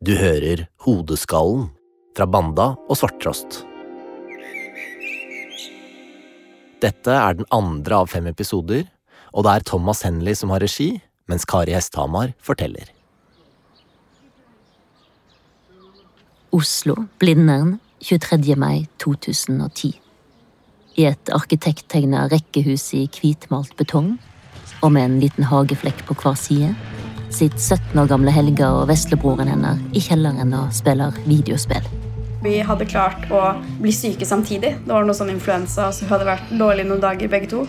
Du hører Hodeskallen fra Banda og Svarttrost. Dette er den andre av fem episoder, og det er Thomas Henley som har regi, mens Kari Hesthamar forteller. Oslo, Blindern, 23. mai 2010. I et arkitekttegna rekkehus i hvitmalt betong, og med en liten hageflekk på hver side, sitter 17 år gamle Helga og veslebroren hennes i kjelleren og spiller videospill. Vi hadde klart å bli syke samtidig. Det var noe sånn influensa, så hun hadde vært dårlig noen dager begge to.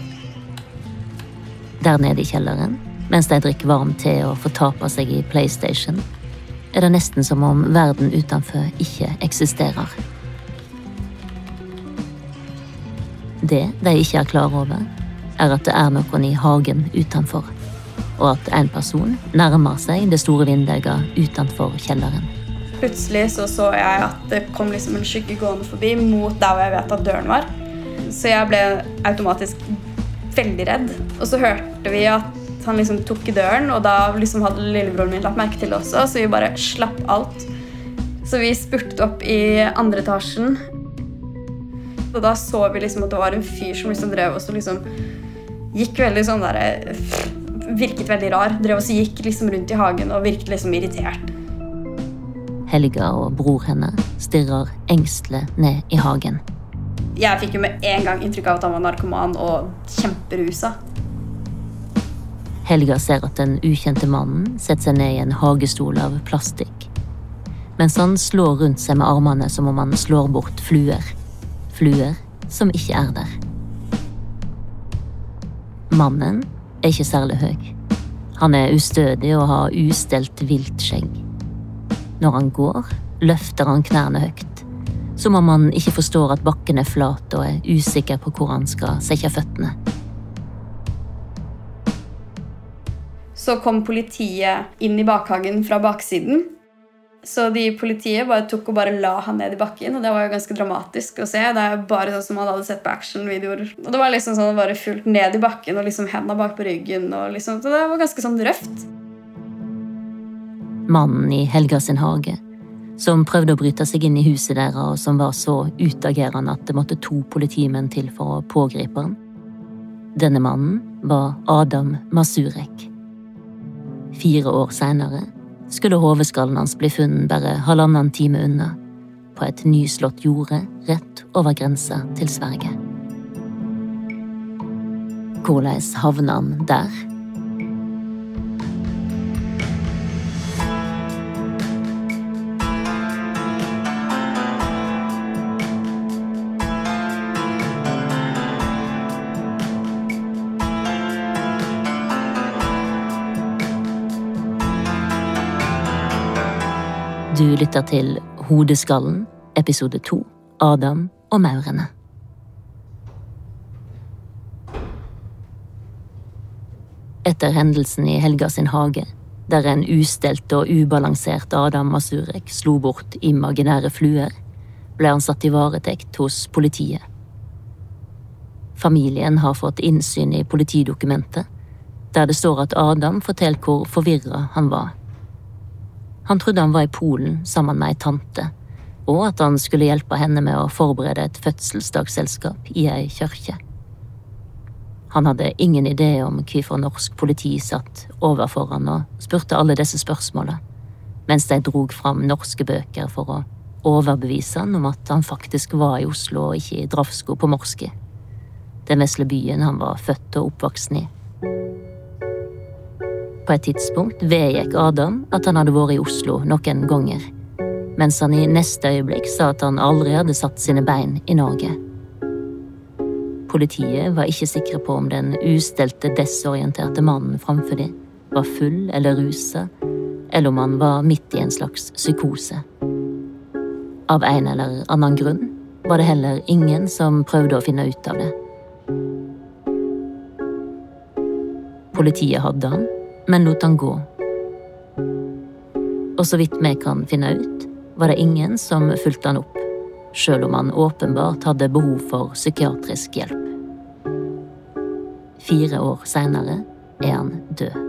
Der nede i kjelleren, mens de drikker varm te og fortaper seg i PlayStation, er det nesten som om verden utenfor ikke eksisterer. Det de ikke er klar over, er at det er noen i hagen utenfor, og at en person nærmer seg det store vinduet utenfor kjelleren. Plutselig så, så jeg at det kom liksom en skygge gående forbi mot der hvor jeg vet at døren var. Så jeg ble automatisk veldig redd. Og så hørte vi at han liksom tok i døren, og da liksom hadde lillebroren min lagt merke til det også, så vi bare slapp alt. Så vi spurte opp i andre etasjen. Og da så vi liksom at det var en fyr som liksom drev og liksom gikk veldig sånn der Virket veldig rar. Drev og gikk liksom rundt i hagen og virket liksom irritert. Helga og bror henne stirrer engstelig ned i hagen. Jeg fikk jo med en gang inntrykk av at han var narkoman og kjemperusa. Helga ser at den ukjente mannen setter seg ned i en hagestol av plastikk. Mens han slår rundt seg med armene som om han slår bort fluer. Fluer som ikke er der. Mannen er ikke særlig høy. Han er ustødig og har ustelt vilt skjegg. Når han går, løfter han knærne høyt, som om han ikke forstår at bakken er flat og er usikker på hvor han skal sette føttene. Så kom politiet inn i bakhagen fra baksiden. Så de politiet bare tok og bare la han ned i bakken, og det var jo ganske dramatisk å se. Det er jo bare sånn som man hadde sett på actionvideoer. Og det var liksom sånn bare fullt ned i bakken og liksom henda bak på ryggen. og liksom, Så det var ganske sånn røft. Mannen i Helga sin hage, som prøvde å bryte seg inn i huset deres, og som var så utagerende at det måtte to politimenn til for å pågripe han. Denne mannen var Adam Masurek. Fire år seinere skulle hodeskallen hans bli funnet bare halvannen time unna, på et nyslått jorde rett over grensa til Sverige. Hvordan havna han der? Du lytter til Hodeskallen, episode to, Adam og maurene. Etter hendelsen i Helga sin hage, der en ustelt og ubalansert Adam Masurek slo bort imaginære fluer, ble han satt i varetekt hos politiet. Familien har fått innsyn i politidokumentet, der det står at Adam forteller hvor forvirra han var. Han trodde han var i Polen sammen med ei tante, og at han skulle hjelpe henne med å forberede et fødselsdagsselskap i ei kirke. Han hadde ingen idé om hvorfor norsk politi satt overfor han og spurte alle disse spørsmåla, mens de drog fram norske bøker for å overbevise han om at han faktisk var i Oslo og ikke i Drafsko på Morske, den vesle byen han var født og oppvokst i. Et tidspunkt vedgikk Adam at han hadde vært i Oslo noen ganger, mens han i neste øyeblikk sa at han aldri hadde satt sine bein i Norge. Politiet var ikke sikre på om den ustelte, desorienterte mannen framfor dem var full eller rusa, eller om han var midt i en slags psykose. Av en eller annen grunn var det heller ingen som prøvde å finne ut av det. Politiet hadde han, men lot han gå. Og så vidt vi kan finne ut, var det ingen som fulgte han opp, sjøl om han åpenbart hadde behov for psykiatrisk hjelp. Fire år seinere er han død.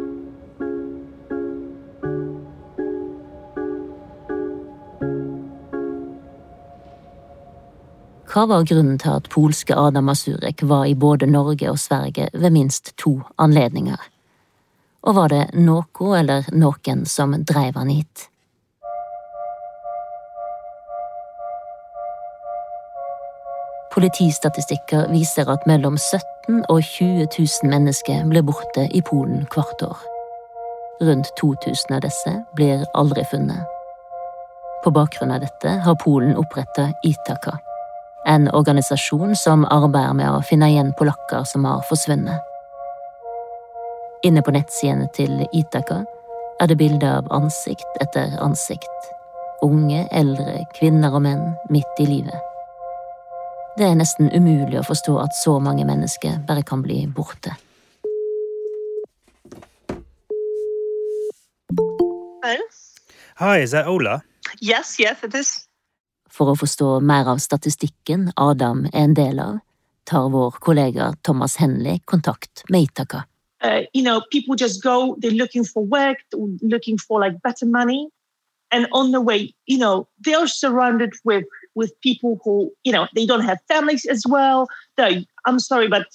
Hva var grunnen til at polske Adam Masurek var i både Norge og Sverige ved minst to anledninger? Og var det noe eller noen som dreiv han hit? Politistatistikker viser at mellom 17 og 20 000 mennesker blir borte i Polen hvert år. Rundt 2000 av disse blir aldri funnet. På bakgrunn av dette har Polen oppretta Itaka, en organisasjon som arbeider med å finne igjen polakker som har forsvunnet. Inne på nettsidene til Itaka er det bilder av ansikt etter ansikt. Unge, eldre, kvinner og menn midt i livet. Det er nesten umulig å forstå at så mange mennesker bare kan bli borte. Hello? Hi, is that Ola? Yes, yes, it is. For å forstå mer av statistikken Adam er en del av, tar vår kollega Thomas Henley kontakt med Itaka. Uh, you know, people just go, they're looking for work, looking for like better money. And on the way, you know, they are surrounded with with people who, you know, they don't have families as well. They, I'm sorry, but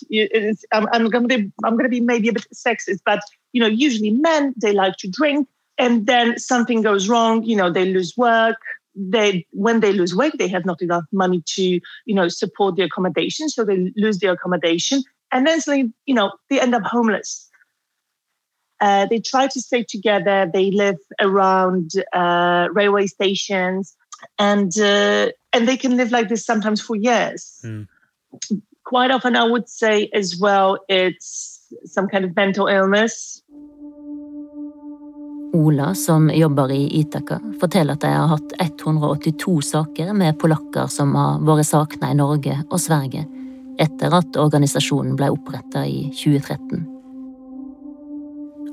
I'm, I'm going to I'm going to be maybe a bit sexist, but you know, usually men they like to drink, and then something goes wrong. You know, they lose work. They when they lose work, they have not enough money to, you know, support the accommodation, so they lose their accommodation, and then suddenly, you know, they end up homeless. Uh, they try to stay together. They live around uh, railway stations, and uh, and they can live like this sometimes for years. Mm. Quite often, I would say as well, it's some kind of mental illness. Ola, som jobber i Itaka, forteller at de har hatt 182 saker med polakker som har vært savna i Norge og Sverige etter at organisasjonen ble oppretta i 2013.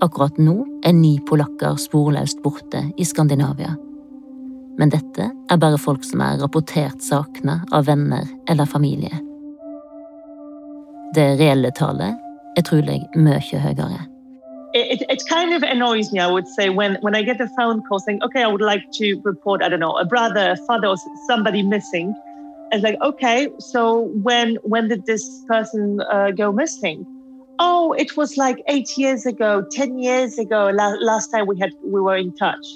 Akkurat nå er ni polakker sporløst borte i Skandinavia. Men dette er bare folk som er rapportert savna av venner eller familie. Det reelle tallet er trolig mye høyere. It, it kind of annoys me, I would say, when, when I get a phone call saying, okay, I would like to report, I don't know, a brother, a father, or somebody missing. It's like, okay, so when when did this person uh, go missing? Oh, it was like eight years ago, ten years ago. La- last time we had we were in touch.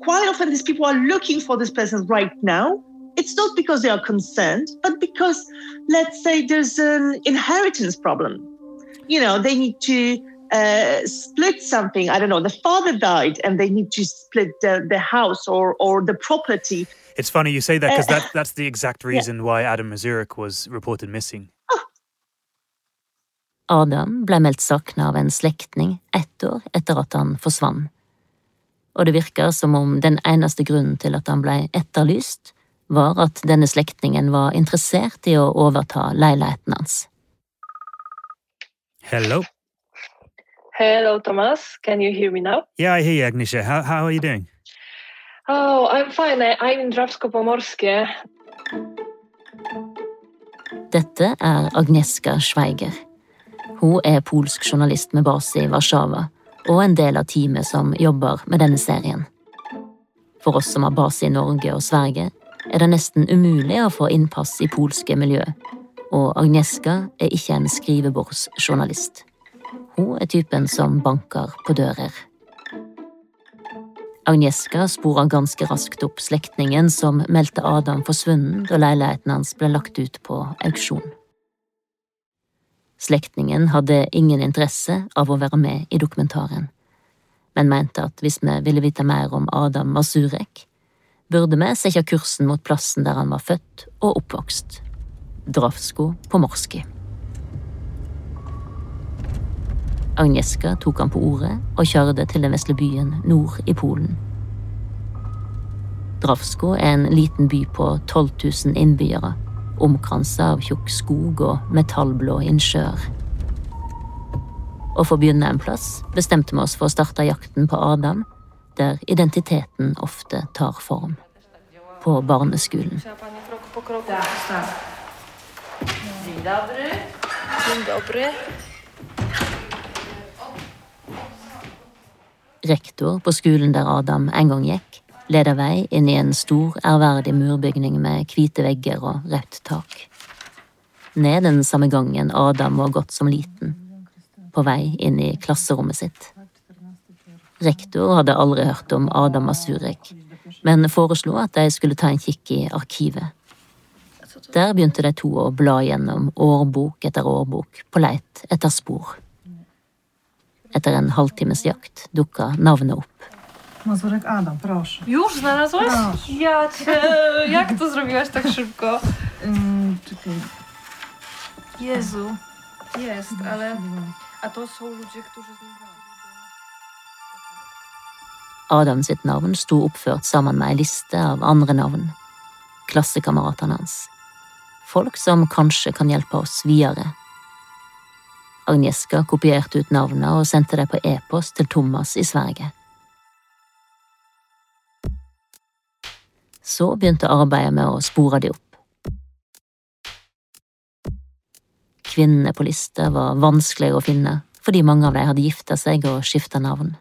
Quite often, these people are looking for this person right now. It's not because they are concerned, but because, let's say, there's an inheritance problem. You know, they need to uh, split something. I don't know. The father died, and they need to split the, the house or or the property. It's funny you say that because Uh, that, that's the exact reason why Adam Mazurek was reported missing. Adam ble meldt savna av en slektning ett år etter at han forsvant. Og det virker som om den eneste grunnen til at han ble etterlyst, var at denne slektningen var interessert i å overta leiligheten hans. Hello. Hello, Thomas. Can you hear me now? Yeah, I hear you, Agnisha. How, how are you doing? Oh, I'm fine. I'm in Dravsko-Pomorske. Dette er Agneska Schweiger. Hun er polsk journalist med base i Warszawa, og en del av teamet som jobber med denne serien. For oss som har base i Norge og Sverige, er det nesten umulig å få innpass i polske miljø, og Agneska er ikke en skrivebordsjournalist. Hun er typen som banker på dører. Agnieszka sporer ganske raskt opp slektningen som meldte Adam forsvunnen da leiligheten hans ble lagt ut på auksjon. Slektningen hadde ingen interesse av å være med i dokumentaren, men mente at hvis vi ville vite mer om Adam Masurek, burde vi sette kursen mot plassen der han var født og oppvokst, Dravsko Pomorski. Agnieszka tok han på ordet og kjørte til den vesle byen nord i Polen. Dravsko er en liten by på 12 000 innbyggere, omkransa av tjukk skog og metallblå innsjøer. Og for å begynne en plass bestemte vi oss for å starte jakten på Adam, der identiteten ofte tar form. På barneskolen. Dzień dobry. Dzień dobry. Rektor på skolen der Adam en gang gikk, leder vei inn i en stor, ærverdig murbygning med hvite vegger og rødt tak. Ned den samme gangen Adam var gått som liten, på vei inn i klasserommet sitt. Rektor hadde aldri hørt om Adam Asurek, men foreslo at de skulle ta en kikk i arkivet. Der begynte de to å bla gjennom årbok etter årbok på leit etter spor. Etter en halvtimes jakt dukka navnet opp. Adam. Już znalazłaś? Ja cię... Jak to zrobiłaś tak szybko? Jezu. Jest, ale... A to są ludzie, którzy z nim. Adam sitt navn sto oppført sammen med ei liste av andre navn. Klassekameratene hans. Folk som kanskje kan hjelpe oss videre. Agnieszka kopierte ut navnet og sendte det på e-post til Thomas i Sverige. Så begynte arbeidet med å spore de opp. Kvinnene på lista var vanskeligere å finne, fordi mange av dem hadde gifta seg og skifta navn.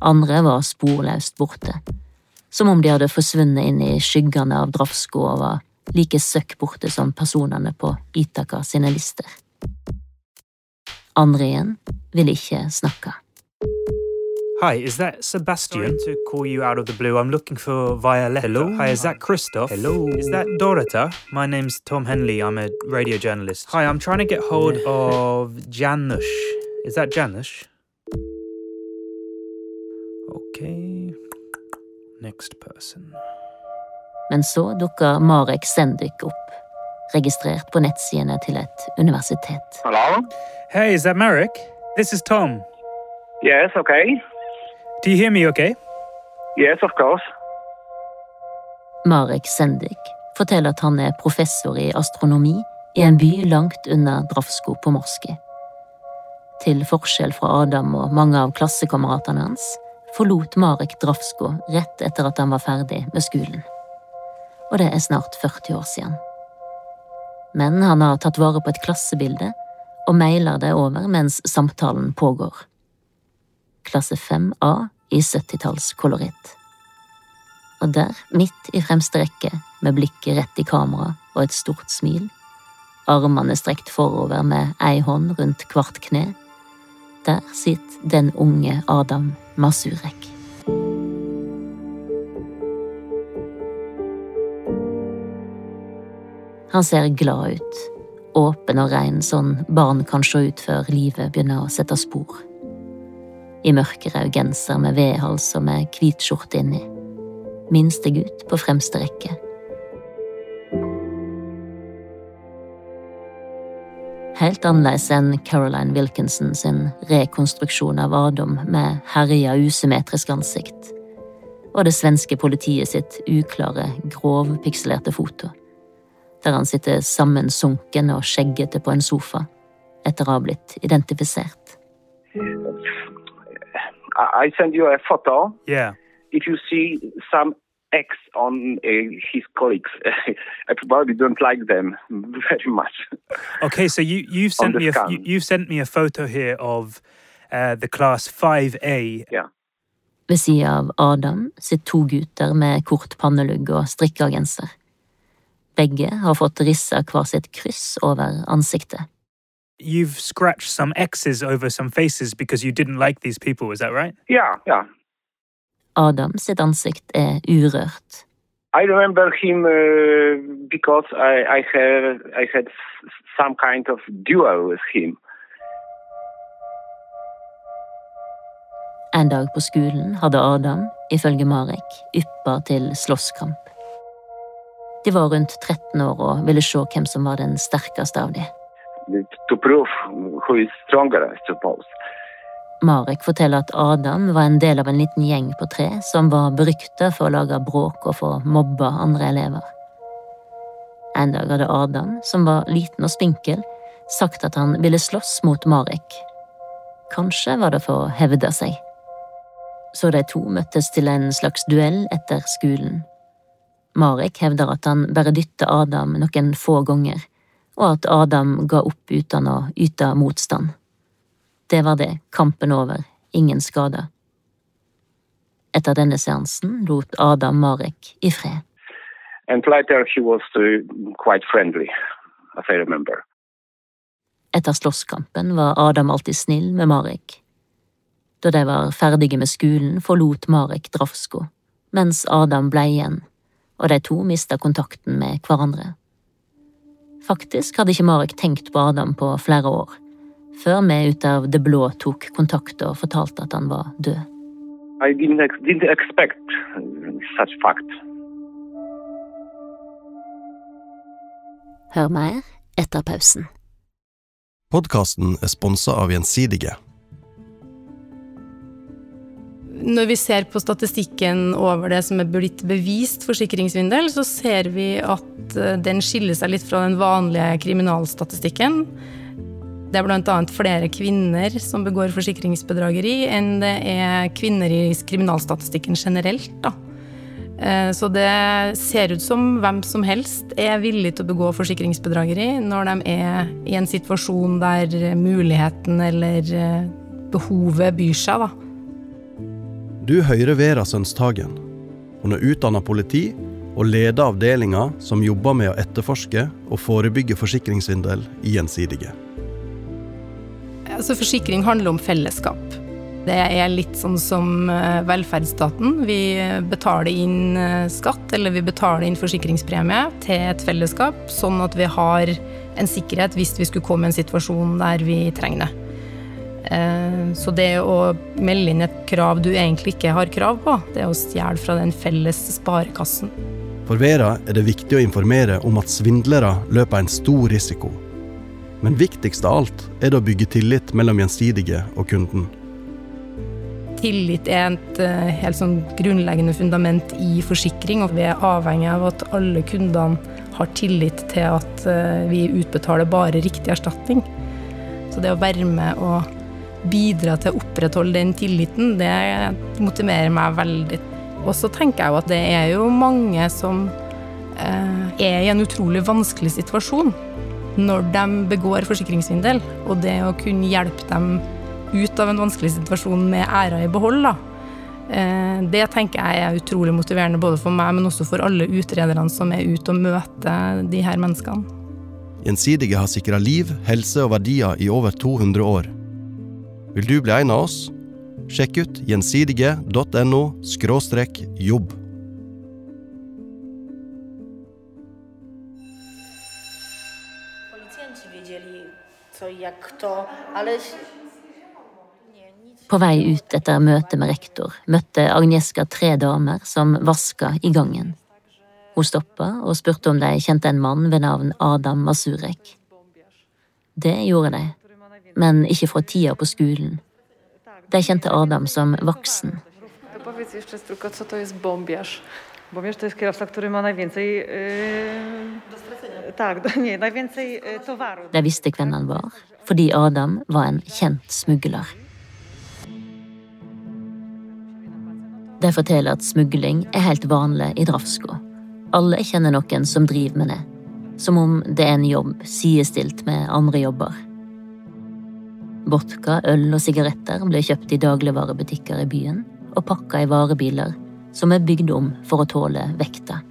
Andre var sporløst borte, som om de hadde forsvunnet inn i skyggene av Drafsko og var like søkk borte som personene på Itaka sine lister. Andre igjen ville ikke snakke. Hi, is that Sebastian? Sorry to call you out of the blue. I'm looking for Violetta. Hello? Hi, is that Christoph? Hello? Is that Dorota? My name's Tom Henley. I'm a radio journalist. Hi, I'm trying to get hold of Janusz. Is that Janusz? Okay. Next person. Men så dukka Marek Sendyk opp, registrert på nettsidene til et universitet. Hello? Hey, is that Marek? This is Tom. Yes, okay. Do you hear me okay? Yes, of course. Marek Sendik forteller at han er professor i astronomi i en by langt unna Drafsko på Morski. Til forskjell fra Adam og mange av klassekameratene hans, forlot Marek Drafsko rett etter at han var ferdig med skolen. Og det er snart 40 år siden. Men han har tatt vare på et klassebilde og mailer det over mens samtalen pågår. Klasse 5A i 70-tallskoloritt. Og der, midt i fremste rekke, med blikket rett i kamera og et stort smil, armene strekt forover med ei hånd rundt hvert kne, der sitter den unge Adam Masurek. Han ser glad ut, åpen og rein sånn barn kan se ut før livet begynner å sette spor. I mørkerød genser med vedhals og med hvit skjorte inni. Minstegutt på fremste rekke. Helt annerledes enn Caroline Wilkinson sin rekonstruksjon av Adam med herja usymmetrisk ansikt, og det svenske politiet sitt uklare, grovpikselerte foto, der han sitter sammensunken og skjeggete på en sofa etter å ha blitt identifisert. I I send you a photo. Yeah. If you see some X on uh, his colleagues, I probably don't like them very much. Okay, so you you've sent the me a you, you've sent me a photo here of uh, the class 5A. Ved sida av Adam sitter to gutter med kort pannelugg og strikka genser. Begge har fått rissa hver sitt kryss over ansiktet. You've scratched some X's over some faces because you didn't like these people, is that right? Yeah, yeah. Adam sitt ansikt er urørt. I remember him uh, because I, I had I had some kind of duel with him. En dag på skolen hadde Adam, ifølge Marek, yppa til slåsskamp. De var rundt 13 år og ville se hvem som var den sterkeste av dem. Marek forteller at Adam var en del av en liten gjeng på tre som var berykta for å lage bråk og få mobba andre elever. En dag hadde Adam, som var liten og spinkel, sagt at han ville slåss mot Marek. Kanskje var det for å hevde seg. Så de to møttes til en slags duell etter skolen. Marek hevder at han bare dytta Adam noen få ganger, og at Adam ga opp uten å yte motstand. Det var det, kampen over, ingen skader. Etter denne seansen lot Adam Marek i fred. And later he was uh, quite friendly, as I remember. Etter slåsskampen var Adam alltid snill med Marek. Da de var ferdige med skolen, forlot Marek Drafsko, mens Adam ble igjen, og de to mista kontakten med hverandre. Faktisk hadde ikke Marek tenkt på Adam på flere år, før vi ut av det blå tok kontakt og fortalte at han var død. I didn't, ex didn't expect such fact. Hør mer etter pausen. Podkasten er sponsa av Gjensidige. Når vi ser på statistikken over det som er blitt bevist forsikringssvindel, så ser vi at eh, den skiller seg litt fra den vanlige kriminalstatistikken. Det er bl.a. flere kvinner som begår forsikringsbedrageri, enn det er kvinner i kriminalstatistikken generelt. Da. Eh, så det ser ut som hvem som helst er villig til å begå forsikringsbedrageri når de er i en situasjon der muligheten eller eh, behovet byr seg. Da. Du hører Vera Sønstagen. Hun er utdanna politi og leder avdelinga som jobber med å etterforske og forebygge forsikringssvindel i Gjensidige. Altså, forsikring handler om fellesskap. Det er litt sånn som eh, velferdsstaten. Vi betaler inn eh, skatt, eller vi betaler inn forsikringspremie til et fellesskap, sånn at vi har en sikkerhet hvis vi skulle komme i en situasjon der vi trenger det. Eh, så det å melde inn et krav du egentlig ikke har krav på, det er å stjele fra den felles sparekassen. For Vera er det viktig å informere om at svindlere løper en stor risiko. Men viktigst av alt er det å bygge tillit mellom Gjensidige og kunden. Tillit er et eh, helt sånn grunnleggende fundament i forsikring, og vi er avhengig av at alle kundene har tillit til at eh, vi utbetaler bare riktig erstatning. Så det å være med og bidra til å opprettholde den tilliten, det motiverer meg veldig. Og så tenker jeg jo at det er jo mange som eh, er i en utrolig vanskelig situasjon når de begår forsikringssvindel, og det å kunne hjelpe dem ut av en vanskelig situasjon med æra i behold, da. Eh, det tenker jeg er utrolig motiverende både for meg, men også for alle utrederne som er ute og møter de her menneskene. Gjensidige har sikra liv, helse og verdier i over 200 år. Vil du bli en av oss? Sjekk ut gjensidige.no jobb. På vei ut etter møtet med rektor møtte Agnieszka tre damer som vaska i gangen. Hun stoppa og spurte om de kjente en mann ved navn Adam Masurek. Det gjorde de, men ikke fra tida på skolen. De kjente Adam som voksen. De visste hvem han var, fordi Adam var en kjent smugler. De forteller at smugling er helt vanlig i Drafsko. Alle kjenner noen som driver med det, som om det er en jobb sidestilt med andre jobber. Vodka, øl og sigaretter ble kjøpt i dagligvarebutikker i byen og pakka i varebiler som er bygd om for å tåle vekta.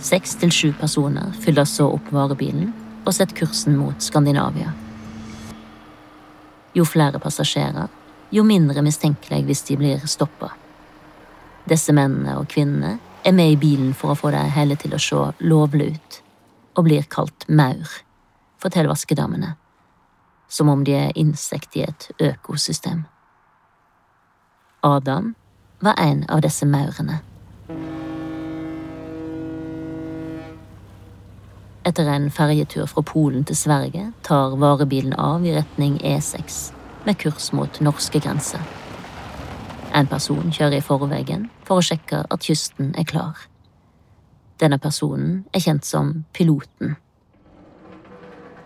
Seks til sju personer fyller så opp varebilen og setter kursen mot Skandinavia. Jo flere passasjerer, jo mindre mistenkelig hvis de blir stoppa. Disse mennene og kvinnene er med i bilen for å få det hele til å se lovlig ut, og blir kalt maur, forteller vaskedamene, som om de er insekt i et økosystem. Adam var en av disse maurene. Etter en ferjetur fra Polen til Sverige tar varebilen av i retning E6 med kurs mot norske grenser. En person kjører i forveien for å sjekke at kysten er klar. Denne personen er kjent som Piloten.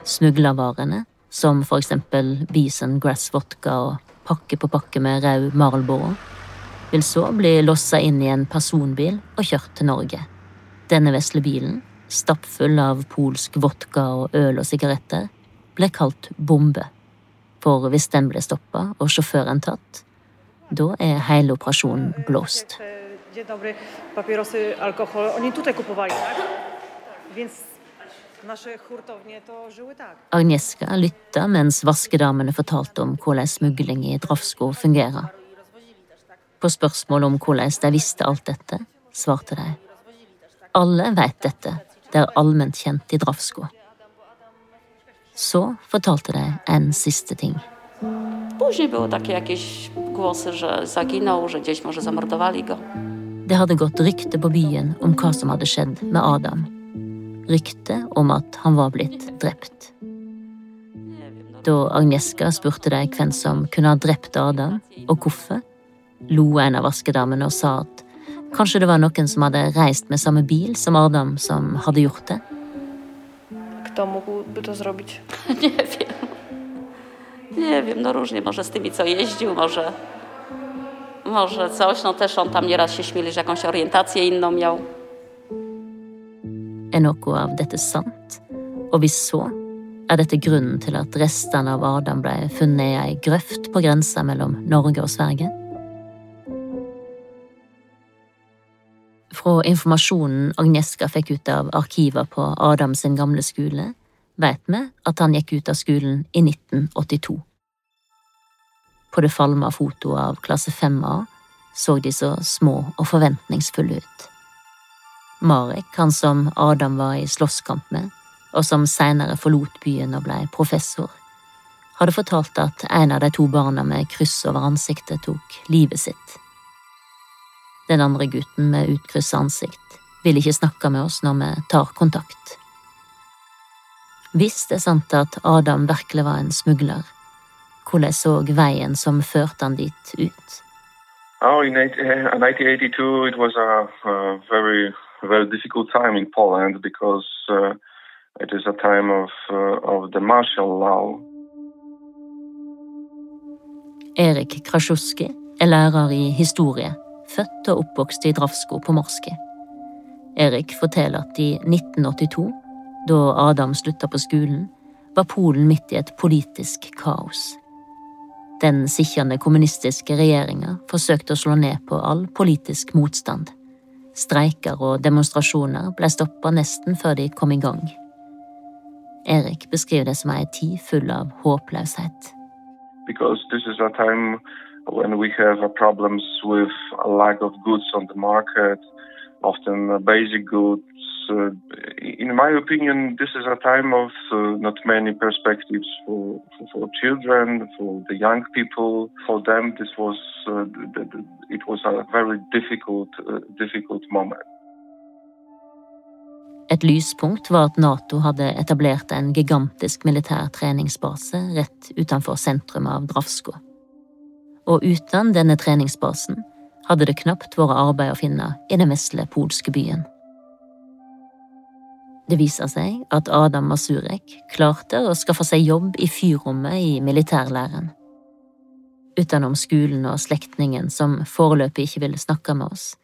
Smuglervarene, som for eksempel Bison Grass Vodka og pakke på pakke med rød Marlboro, vil så bli lossa inn i en personbil og kjørt til Norge. Denne vesle bilen, stappfull av polsk vodka og øl og sigaretter, ble kalt bombe for hvis den ble stoppa og sjåføren tatt, Da er hele operasjonen blåst. Dzień dobry, papierosy, alkohol. Oni tutaj kupowali, tak? Więc Agnieszka lytta mens vaskedamene fortalte om hvordan smugling i Drafsko fungerer. På spørsmål om hvordan de visste alt dette, svarte de. Alle vet dette, det er allment kjent i Drafsko. Så fortalte de en siste ting. Det hadde gått rykte på byen om hva som hadde skjedd med Adam. Rykte om at han var blitt drept. Da Agnieszka spurte de hvem som kunne ha drept Adam, og hvorfor, lo en av vaskedamene og sa at kanskje det var noen som hadde reist med samme bil som Adam, som hadde gjort det. Kto mógłby to zrobić? Nie wiem. Nie wiem, no różnie, może z tymi, co jeździł, może, może coś. No też on tam nieraz się śmieli, że jakąś orientację inną miał. Er noe av dette sant? Og hvis så, er dette grunnen til at restene av Adam ble funnet i ei grøft på grensa mellom Norge og Sverige? Fra informasjonen Agneska fikk ut av arkiver på Adam sin gamle skole, vet vi at han gikk ut av skolen i 1982. På det falma fotoet av klasse 5A så de så små og forventningsfulle ut. Marek, han som Adam var i slåsskamp med, og som senere forlot byen og ble professor, hadde fortalt at en av de to barna med kryss over ansiktet tok livet sitt. Den andre gutten med utkrysset ansikt vil ikke snakke med oss når vi tar kontakt. Hvis det er sant at Adam virkelig var en smugler, hvordan så veien som førte han dit, ut? Oh, in 1982, it was a, a very difficult time in Poland because uh, it is a time of, uh, of the martial law. Erik Krasjuski er lærer i historie, født og oppvokst i Drafsko på Morske. Erik forteller at i 1982, da Adam slutta på skolen, var Polen midt i et politisk kaos. Den sittende kommunistiske regjeringa forsøkte å slå ned på all politisk motstand. Streiker og demonstrasjoner ble stoppa nesten før de kom i gang. Erik beskriver det som ei tid full av håpløshet. Because this is a time when we have problems with a lack of goods on the market, often basic goods. Uh, in my opinion, this is a time of uh, not many perspectives for, for, for children, for the young people. For them, this was uh, the, the, it was a very difficult, uh, difficult moment. Et lyspunkt var at Nato hadde etablert en gigantisk militær treningsbase rett utenfor sentrum av Drafsko. Og uten denne treningsbasen hadde det knapt vært arbeid å finne i den vesle polske byen. Det viser seg at Adam Masurek klarte å skaffe seg jobb i fyrrommet i militærlæren. Utenom skolen og slektningen som foreløpig ikke ville snakke med oss,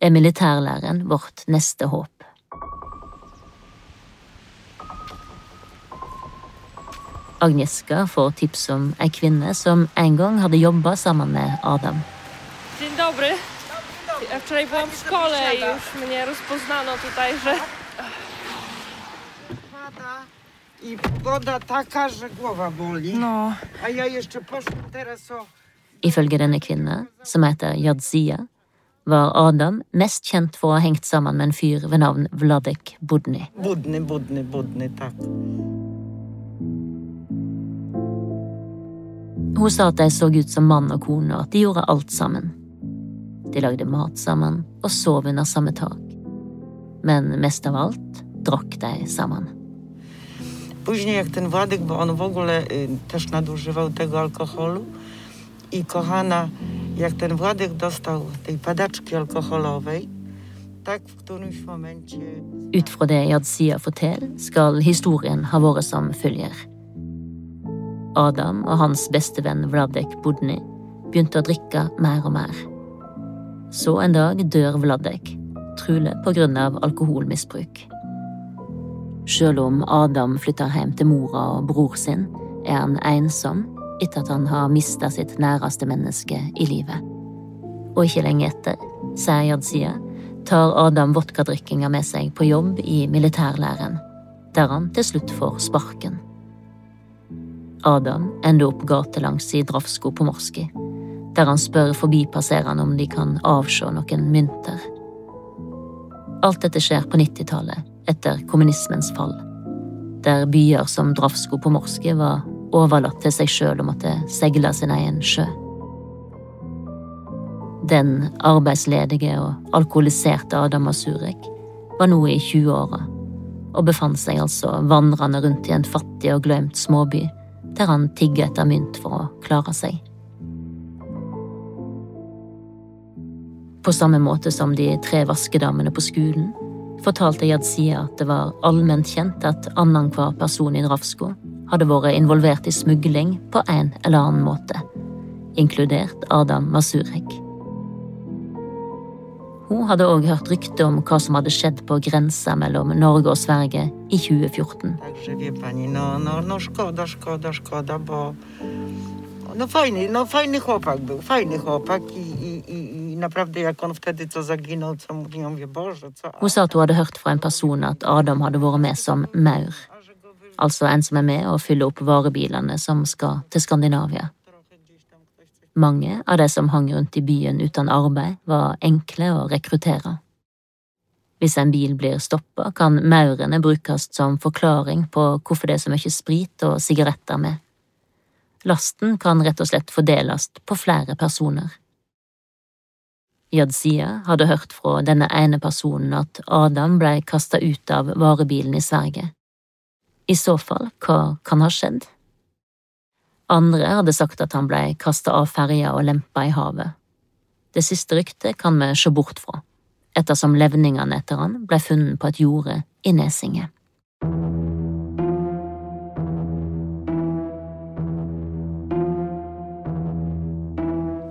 er militærlæren vårt neste håp. Agnieszka får tips om ei kvinne som en gang hadde jobba sammen med Adam. Dobry. Ja wczoraj byłam w szkole i już mnie rozpoznano tutaj, że I woda taka, że głowa boli. No. A ja jeszcze poszłam teraz o... Ifølge denne kvinna, som heter Jadzia, var Adam mest kjent for å ha hengt sammen med en fyr ved navn Vladek Budny. Budny, budny, budny, tak. Hun sa at de så ut som mann og kone, og at de gjorde alt sammen. De lagde mat sammen og sov under samme tak. Men mest av alt drakk de sammen. Później jak ten Władek, bo on w ogóle też nadużywał tego alkoholu i kochana, jak ten Władek dostał tej padaczki alkoholowej, tak w którymś momencie... Ut fra det Jadzia forteller, skal historien ha vært som følger. Adam og hans bestevenn Vladek Budny begynte å drikke mer og mer. Så en dag dør Vladek, trolig av alkoholmisbruk. Selv om Adam flytter hjem til mora og bror sin, er han ensom etter at han har mista sitt næreste menneske i livet. Og ikke lenge etter, sier Jadzia, tar Adam vodkadrikkinga med seg på jobb i militærlæren, der han til slutt får sparken. Adam ender opp gatelangs i Drafsko på Morski, der han spør forbipasserende om de kan avse noen mynter. Alt dette skjer på 90-tallet, etter kommunismens fall, der byer som Drafsko på Morske var overlatt til seg sjøl og måtte seile sin egen sjø. Den arbeidsledige og alkoholiserte Adam Asurek var nå i 20-åra og befant seg altså vandrende rundt i en fattig og glemt småby, der han tigger etter mynt for å klare seg. På samme måte som de tre vaskedammene på skolen fortalte Jadzia at det var allment kjent at annenhver person i Drafsko hadde vært involvert i smugling på en eller annen måte, inkludert Adam Masurek. Hun hadde òg hørt rykte om hva som hadde skjedd på grensa mellom Norge og Sverige i 2014. Także wie pani, no, no, no szkoda, szkoda, szkoda, bo no fajny, no fajny chłopak był, fajny chłopak i, i, i, Hun sa at hun hadde hørt fra en person at Adam hadde vært med som maur, altså en som er med og fyller opp varebilene som skal til Skandinavia. Mange av de som hang rundt i byen uten arbeid, var enkle å rekruttere. Hvis en bil blir stoppa, kan maurene brukes som forklaring på hvorfor det er så mye sprit og sigaretter med. Lasten kan rett og slett fordeles på flere personer. Jadzia hadde hørt fra denne ene personen at Adam ble kasta ut av varebilen i Sverige. I så fall, hva kan ha skjedd? Andre hadde sagt at han ble kasta av ferja og lempa i havet. Det siste ryktet kan vi se bort fra, ettersom levningene etter han ble funnet på et jorde i Nesinge.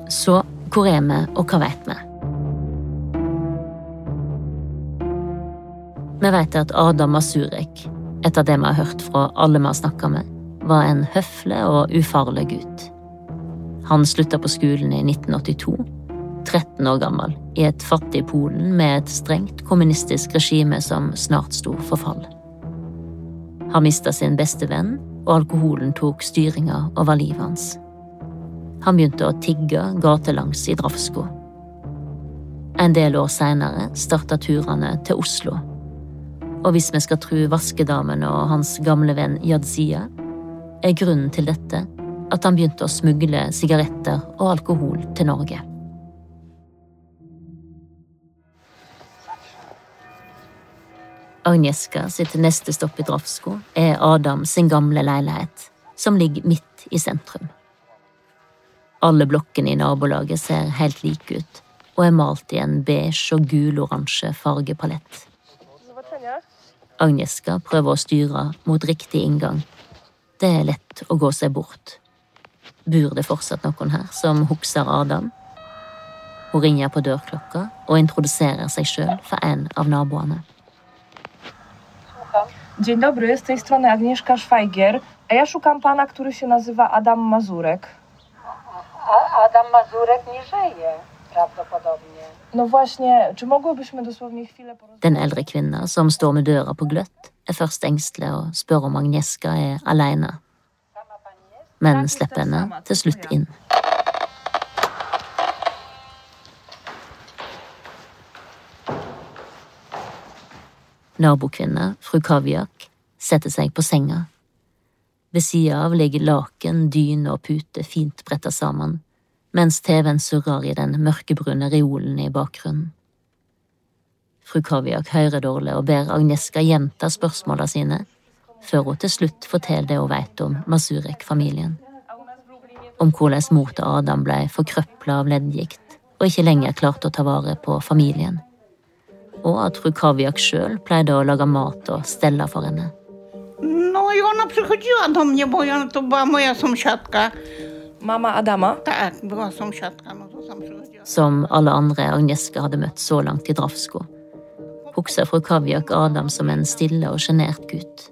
Så hvor er vi, og hva vet vi? Vi vet at Adam Masurek, etter det vi har hørt fra alle vi har snakka med, var en høflig og ufarlig gutt. Han slutta på skolen i 1982, 13 år gammel, i et fattig Polen med et strengt kommunistisk regime som snart sto for fall. Han mista sin beste venn, og alkoholen tok styringa over livet hans. Han begynte å tigge gatelangs i Drafsko. En del år seinere starta turene til Oslo. Og hvis vi skal tro vaskedamen og hans gamle venn Jadzia, er grunnen til dette at han begynte å smugle sigaretter og alkohol til Norge. Agnieszka sitt neste stopp i Drafsko er Adam sin gamle leilighet, som ligger midt i sentrum. Alle blokkene i nabolaget ser helt like ut og er malt i en beige og gul-oransje fargepalett. Agnieszka prøver å styre mot riktig inngang. Det er lett å gå seg bort. Bor det fortsatt noen her som husker Adam? Hun ringer på dørklokka og introduserer seg sjøl for en av naboene. Dzień dobry, z tej strony Agnieszka Szwajgier, a ja szukam pana, który się nazywa Adam Mazurek. A Adam Mazurek nie żyje prawdopodobnie. No właśnie, czy mogłybyśmy dosłownie chwilę porozmawiać? Den eldre kvinna som står med døra på gløtt, er først engstelig og spør om Agnieszka er alene. men slipper henne til slutt inn. Nabokvinne, fru Kaviak, setter seg på senga. Ved sida av ligger laken, dyne og pute fint bretta sammen, mens TV-en surrer i den mørkebrune reolen i bakgrunnen. Fru Kaviak hører dårlig og ber Agneska gjenta spørsmåla sine, før hun til slutt forteller det hun vet om Masurek-familien. Om hvordan mor til Adam ble forkrøpla av leddgikt og ikke lenger klarte å ta vare på familien. Og at fru Kaviak sjøl pleide å lage mat og stelle for henne. No i ona przychodziła do mnie, bo ja, to była moja sąsiadka. Mama Adama? Przychodziła. Som alle andre Agneska hadde møtt så langt i Drafsko, husker fru Kaviak Adam som en stille og sjenert gutt.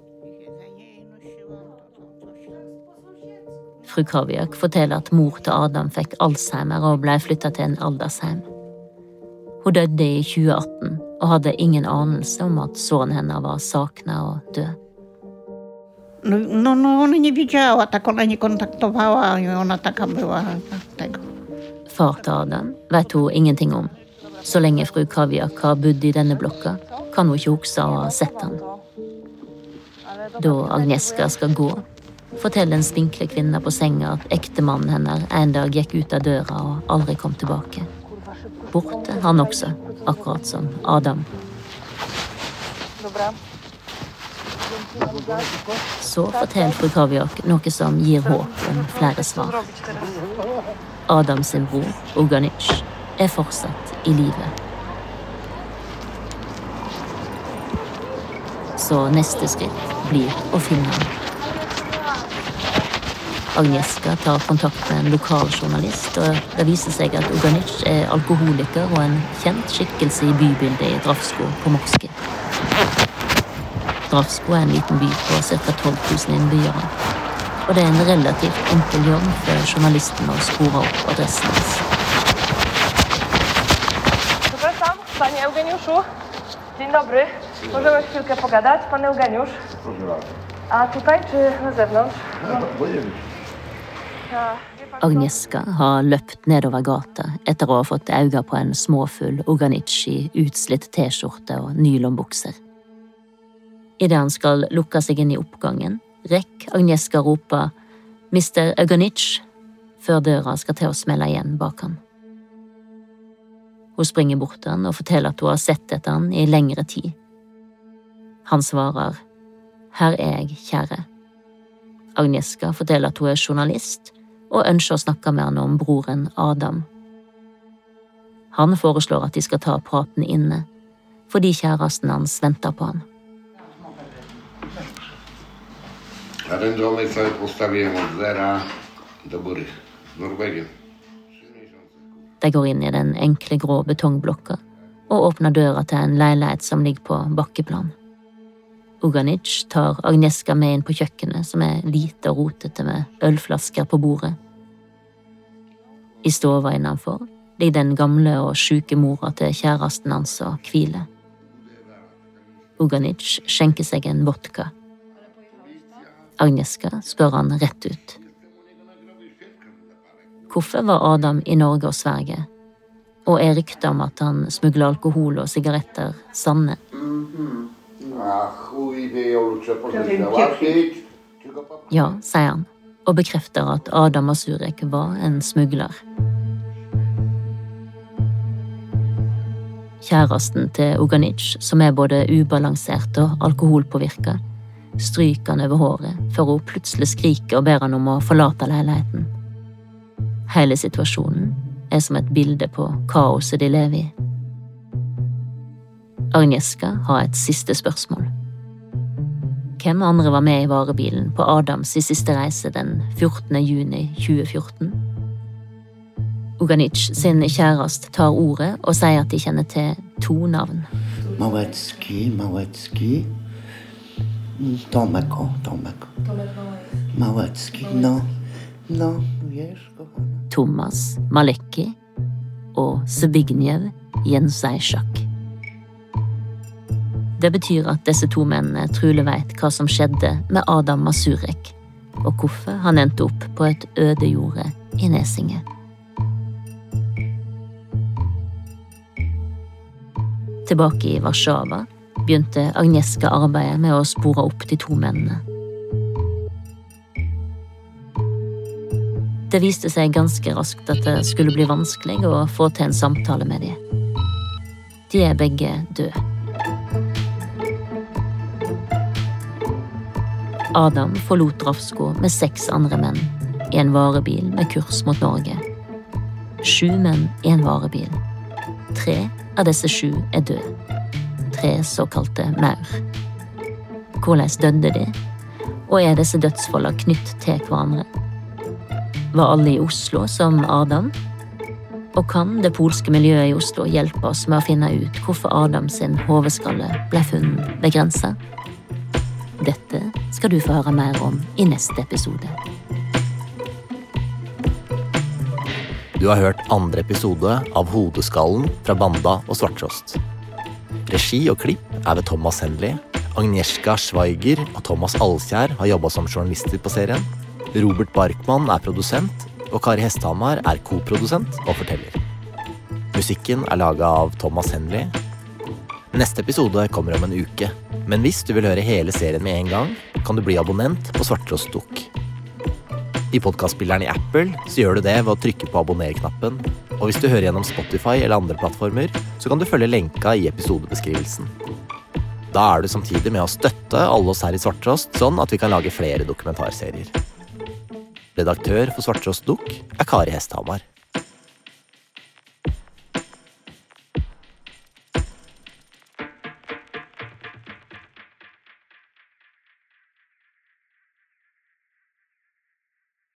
Fru Kaviak forteller at mor til Adam fikk alzheimer og ble flytta til en aldersheim. Hun døde i 2018 og hadde ingen anelse om at sønnen hennes var savna og død. No, no, no, ona nie widziała, tak ona nie kontaktowała i ona taka była tego. Far til Adam vet hun ingenting om. Så lenge fru Kaviak har bodd i denne blokka, kan hun ikke huske å ha sett ham. Da Agneska skal gå, forteller den spinkle kvinna på senga at ektemannen hennes en dag gikk ut av døra og aldri kom tilbake. Borte han også, akkurat som Adam. Dobra. Så forteller fru Kaviak noe som gir håp om flere svar. Adam sin bror, Uganic, er fortsatt i live. Så neste skritt blir å finne ham. Agnieszka tar kontakt med en lokal journalist, og det viser seg at Uganic er alkoholiker og en kjent skikkelse i bybildet i Drafsko på Morske. Dravsko er en liten by på ca. 12 000 innbyggere. Og det er en relativt enkel jobb for journalisten å spore opp adressen hans. Panie Eugeniuszu. Dzień dobry. Możemy chwilkę pogadać? Pan Eugeniusz. A tutaj czy na zewnątrz? Ja, wie pan co? Agnieszka har løpt nedover gata etter å ha fått øye på en småfull Oganichi, utslitt T-skjorte og nylonbukser. Idet han skal lukke seg inn i oppgangen, rekk Agnieszka rope Mr. Uganic før døra skal til å smelle igjen bak han. Hun springer bort til han og forteller at hun har sett etter han i lengre tid. Han svarer Her er jeg, kjære. Agnieszka forteller at hun er journalist og ønsker å snakke med han om broren Adam. Han foreslår at de skal ta praten inne, fordi kjæresten hans venter på han. A ten domek cały postawiłem od zera do góry. Z Norwegiem. De går inn i den enkle grå betongblokka og åpner døra til en leilighet som ligger på bakkeplan. Uganic tar Agneska med inn på kjøkkenet, som er lite og rotete med ølflasker på bordet. I stova innenfor ligger den gamle og sjuke mora til kjæresten hans og hviler. Uganic skjenker seg en vodka. Agnieszka spør han rett ut. Hvorfor var Adam i Norge og Sverige? Og er ryktet om at han smugler alkohol og sigaretter sanne? Ja, sier han, og bekrefter at Adam og Surek var en smugler. Kjæresten til Oganic, som er både ubalansert og alkoholpåvirka, stryker han over håret før hun plutselig skriker og ber han om å forlate leiligheten. Hele situasjonen er som et bilde på kaoset de lever i. Agnieszka har et siste spørsmål. Hvem andre var med i varebilen på Adams i siste reise den 14. juni 2014? Uganic sin kjæreste tar ordet og sier at de kjenner til to navn. Mawetski, Małecki. Tomek, o, Tomek. Małecki, no. No, wiesz, kochana. Thomas Malekki og Zbigniew Jensajsjak. Det betyr at disse to mennene trolig vet hva som skjedde med Adam Masurek, og hvorfor han endte opp på et øde jorde i Nesinge. Tilbake i Warszawa begynte Agnieszka arbeidet med å spore opp de to mennene. Det viste seg ganske raskt at det skulle bli vanskelig å få til en samtale med dem. De er begge døde. Adam forlot Rafsko med seks andre menn i en varebil med kurs mot Norge. Sju menn i en varebil. Tre av disse sju er døde. Tre såkalte maur. Hvordan døde de, og er disse dødsfallene knytt til hverandre? Var alle i Oslo som Adam? Og kan det polske miljøet i Oslo hjelpe oss med å finne ut hvorfor Adam sin hodeskalle ble funnet ved grensa? Dette skal du få høre mer om i neste episode. Du har hørt andre episode av Hodeskallen fra Banda og Svarttrost. Regi og klipp er ved Thomas Henley. Agnieszka Schweiger og Thomas Alkjær har jobba som journalister på serien. Robert Barkmann er produsent, og Kari Hesthamar er koprodusent og forteller. Musikken er laga av Thomas Henley. Neste episode kommer om en uke, men hvis du vil høre hele serien med en gang, kan du bli abonnent på Svarttrost Dukk. I podkastspilleren i Apple så gjør du det ved å trykke på abonner-knappen. Og hvis du hører gjennom Spotify eller andre plattformer, så kan du følge lenka i episodebeskrivelsen. Da er du samtidig med å støtte alle oss her i Svarttrost, sånn at vi kan lage flere dokumentarserier. Redaktør for Svarttrost Dukk er Kari Hesthamar.